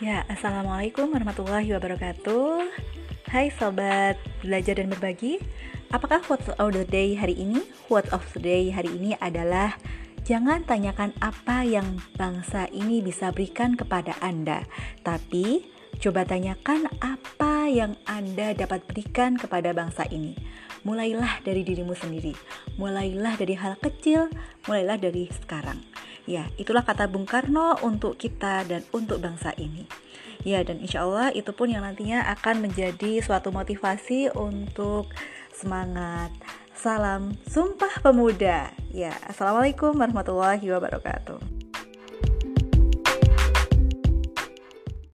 Ya, Assalamualaikum warahmatullahi wabarakatuh. Hai Sobat Belajar dan Berbagi Apakah quote of the day hari ini? Quote of the day hari ini adalah Jangan tanyakan apa yang bangsa ini bisa berikan kepada Anda Tapi coba tanyakan apa yang Anda dapat berikan kepada bangsa ini. Mulailah dari dirimu sendiri Mulailah dari hal kecil Mulailah dari sekarang Ya, itulah kata Bung Karno untuk kita dan untuk bangsa ini. Ya, dan insya Allah itu pun yang nantinya akan menjadi suatu motivasi untuk semangat. Salam Sumpah Pemuda. Ya, Assalamualaikum warahmatullahi wabarakatuh.